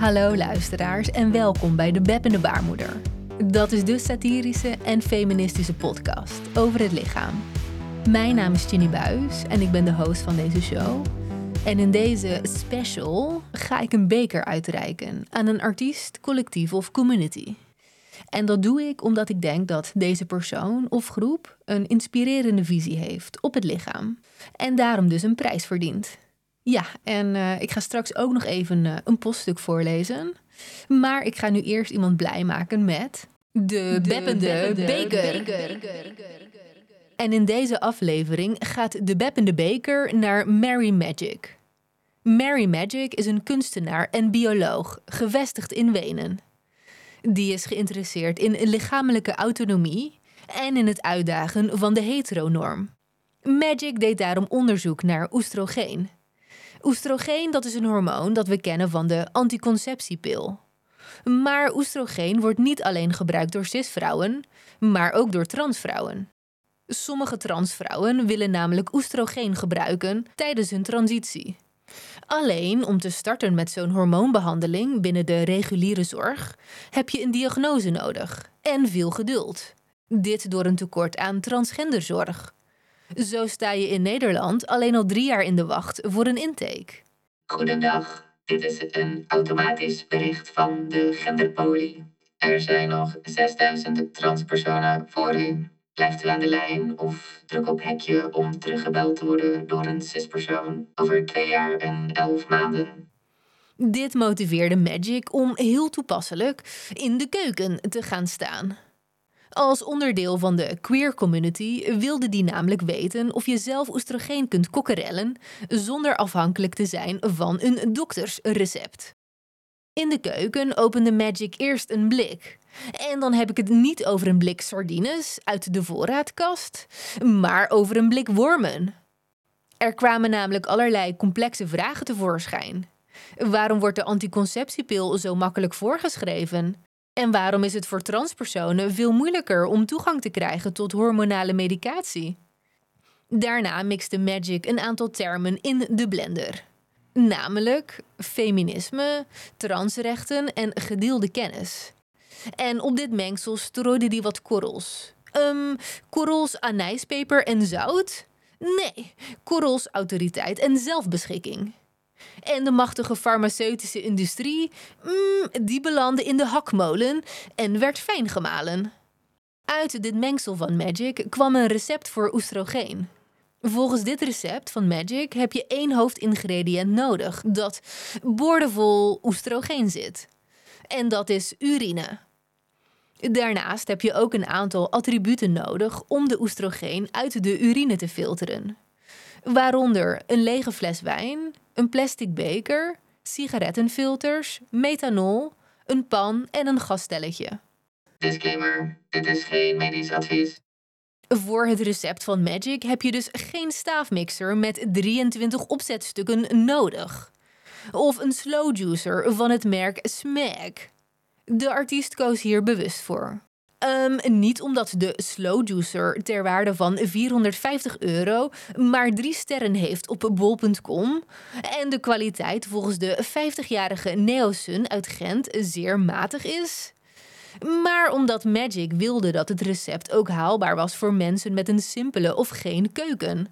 Hallo luisteraars en welkom bij De Beb en de Baarmoeder. Dat is de satirische en feministische podcast over het lichaam. Mijn naam is Ginny Buis en ik ben de host van deze show. En in deze special ga ik een beker uitreiken aan een artiest, collectief of community. En dat doe ik omdat ik denk dat deze persoon of groep een inspirerende visie heeft op het lichaam. En daarom dus een prijs verdient. Ja, en uh, ik ga straks ook nog even uh, een poststuk voorlezen. Maar ik ga nu eerst iemand blij maken met de, de beppende, beker. beker. En in deze aflevering gaat de beppende beker naar Mary Magic. Mary Magic is een kunstenaar en bioloog, gevestigd in Wenen. Die is geïnteresseerd in lichamelijke autonomie en in het uitdagen van de heteronorm. Magic deed daarom onderzoek naar oestrogeen. Oestrogeen dat is een hormoon dat we kennen van de anticonceptiepil. Maar oestrogeen wordt niet alleen gebruikt door cisvrouwen, maar ook door transvrouwen. Sommige transvrouwen willen namelijk oestrogeen gebruiken tijdens hun transitie. Alleen om te starten met zo'n hormoonbehandeling binnen de reguliere zorg heb je een diagnose nodig en veel geduld. Dit door een tekort aan transgenderzorg. Zo sta je in Nederland alleen al drie jaar in de wacht voor een intake. Goedendag, dit is een automatisch bericht van de genderpolie. Er zijn nog 6000 transpersonen voor u. Blijft u aan de lijn of druk op hekje om teruggebeld te worden door een cispersoon over twee jaar en elf maanden. Dit motiveerde Magic om heel toepasselijk in de keuken te gaan staan. Als onderdeel van de queer community wilde die namelijk weten of je zelf oestrogeen kunt kokkerellen zonder afhankelijk te zijn van een doktersrecept. In de keuken opende Magic eerst een blik. En dan heb ik het niet over een blik sardines uit de voorraadkast, maar over een blik wormen. Er kwamen namelijk allerlei complexe vragen tevoorschijn. Waarom wordt de anticonceptiepil zo makkelijk voorgeschreven? En waarom is het voor transpersonen veel moeilijker om toegang te krijgen tot hormonale medicatie? Daarna mixte Magic een aantal termen in de blender. Namelijk feminisme, transrechten en gedeelde kennis. En op dit mengsel strooide hij wat korrels. Um, korrels, anijspeper en zout? Nee, korrels, autoriteit en zelfbeschikking. En de machtige farmaceutische industrie, mm, die belandde in de hakmolen en werd fijn gemalen. Uit dit mengsel van Magic kwam een recept voor oestrogeen. Volgens dit recept van Magic heb je één hoofdingrediënt nodig dat boordevol oestrogeen zit. En dat is urine. Daarnaast heb je ook een aantal attributen nodig om de oestrogeen uit de urine te filteren. Waaronder een lege fles wijn, een plastic beker, sigarettenfilters, methanol, een pan en een gasstelletje. Disclaimer: dit is geen medisch advies. Voor het recept van Magic heb je dus geen staafmixer met 23 opzetstukken nodig. Of een slow juicer van het merk Smack. De artiest koos hier bewust voor. Um, niet omdat de slow juicer ter waarde van 450 euro maar drie sterren heeft op bol.com en de kwaliteit volgens de 50-jarige Neosun uit Gent zeer matig is. Maar omdat Magic wilde dat het recept ook haalbaar was voor mensen met een simpele of geen keuken.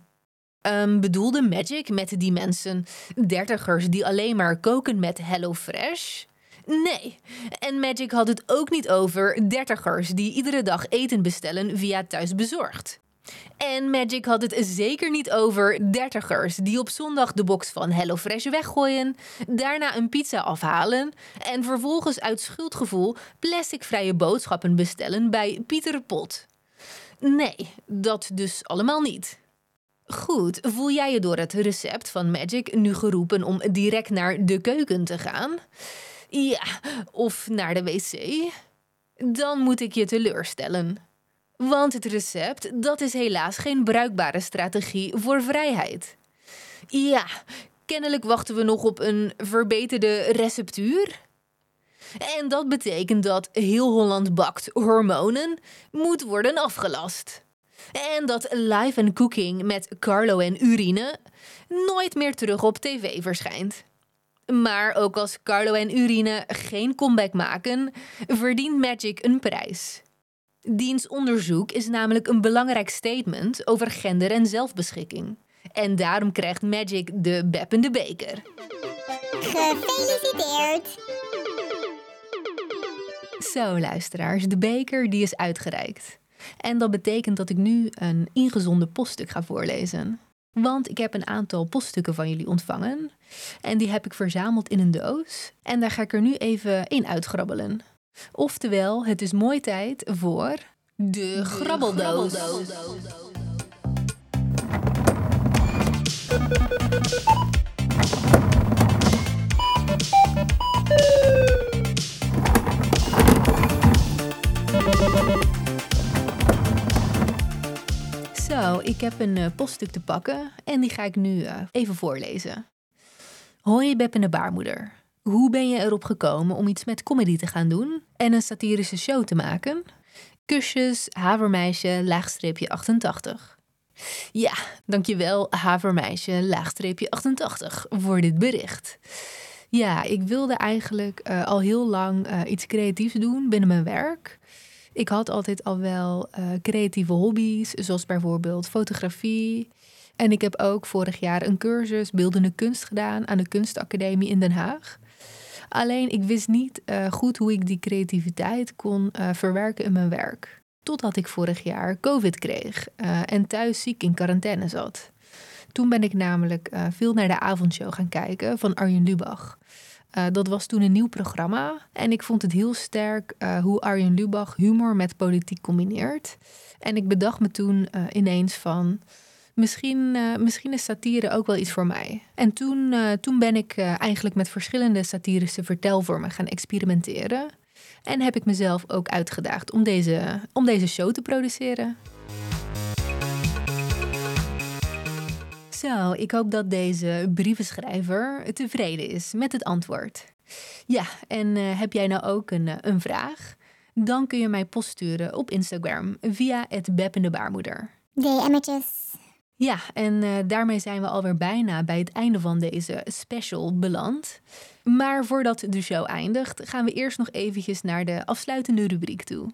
Um, bedoelde Magic met die mensen dertigers die alleen maar koken met HelloFresh? Nee. En Magic had het ook niet over dertigers die iedere dag eten bestellen via thuisbezorgd. En Magic had het zeker niet over dertigers die op zondag de box van HelloFresh weggooien, daarna een pizza afhalen en vervolgens uit schuldgevoel plasticvrije boodschappen bestellen bij Pieter Pot. Nee, dat dus allemaal niet. Goed, voel jij je door het recept van Magic nu geroepen om direct naar de keuken te gaan? Ja, of naar de wc? Dan moet ik je teleurstellen. Want het recept, dat is helaas geen bruikbare strategie voor vrijheid. Ja, kennelijk wachten we nog op een verbeterde receptuur. En dat betekent dat heel Holland bakt hormonen moet worden afgelast. En dat live and cooking met Carlo en Urine nooit meer terug op tv verschijnt. Maar ook als Carlo en Urine geen comeback maken, verdient Magic een prijs. Diens onderzoek is namelijk een belangrijk statement over gender en zelfbeschikking. En daarom krijgt Magic de beppende beker. Gefeliciteerd! Zo, luisteraars, de beker die is uitgereikt. En dat betekent dat ik nu een ingezonden poststuk ga voorlezen. Want ik heb een aantal poststukken van jullie ontvangen. En die heb ik verzameld in een doos. En daar ga ik er nu even in uitgrabbelen. Oftewel, het is mooi tijd voor de grabbeldoos. Zo, ik heb een uh, poststuk te pakken en die ga ik nu uh, even voorlezen. Hoi de baarmoeder. Hoe ben je erop gekomen om iets met comedy te gaan doen en een satirische show te maken? Kusjes, havermeisje, laagstreepje 88. Ja, dankjewel havermeisje, laagstreepje 88 voor dit bericht. Ja, ik wilde eigenlijk uh, al heel lang iets creatiefs doen binnen mijn werk. Ik had altijd al wel uh, creatieve hobby's, zoals bijvoorbeeld fotografie. En ik heb ook vorig jaar een cursus beeldende kunst gedaan aan de Kunstacademie in Den Haag. Alleen ik wist niet uh, goed hoe ik die creativiteit kon uh, verwerken in mijn werk. Totdat ik vorig jaar COVID kreeg en thuis ziek in quarantaine zat. Toen ben ik namelijk veel naar de avondshow gaan kijken van Arjen Lubach. Uh, dat was toen een nieuw programma. En ik vond het heel sterk uh, hoe Arjen Lubach humor met politiek combineert. En ik bedacht me toen uh, ineens van. Misschien, misschien is satire ook wel iets voor mij. En toen, toen ben ik eigenlijk met verschillende satirische vertelvormen gaan experimenteren. En heb ik mezelf ook uitgedaagd om deze, om deze show te produceren. Zo, ik hoop dat deze brievenschrijver tevreden is met het antwoord. Ja, en uh, heb jij nou ook een, uh, een vraag? Dan kun je mij post sturen op Instagram via het beppende baarmoeder. DM'tjes. Ja, en uh, daarmee zijn we alweer bijna bij het einde van deze special beland. Maar voordat de show eindigt, gaan we eerst nog eventjes naar de afsluitende rubriek toe.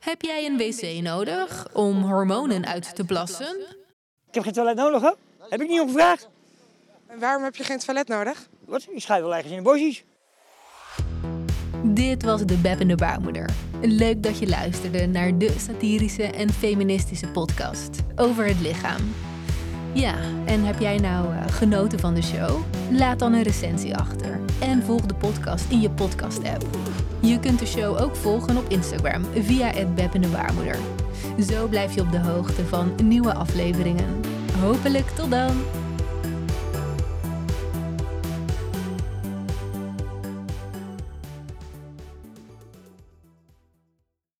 Heb jij een wc nodig om hormonen uit te plassen? Ik heb geen toilet nodig, hè? Heb ik niet om gevraagd? En waarom heb je geen toilet nodig? Wat? Ik schrijf wel ergens in de bosjes. Dit was de Beppende Baarmoeder. Leuk dat je luisterde naar de satirische en feministische podcast over het lichaam. Ja, en heb jij nou uh, genoten van de show? Laat dan een recensie achter en volg de podcast in je podcast-app. Je kunt de show ook volgen op Instagram via het Beppende Baarmoeder. Zo blijf je op de hoogte van nieuwe afleveringen. Hopelijk tot dan!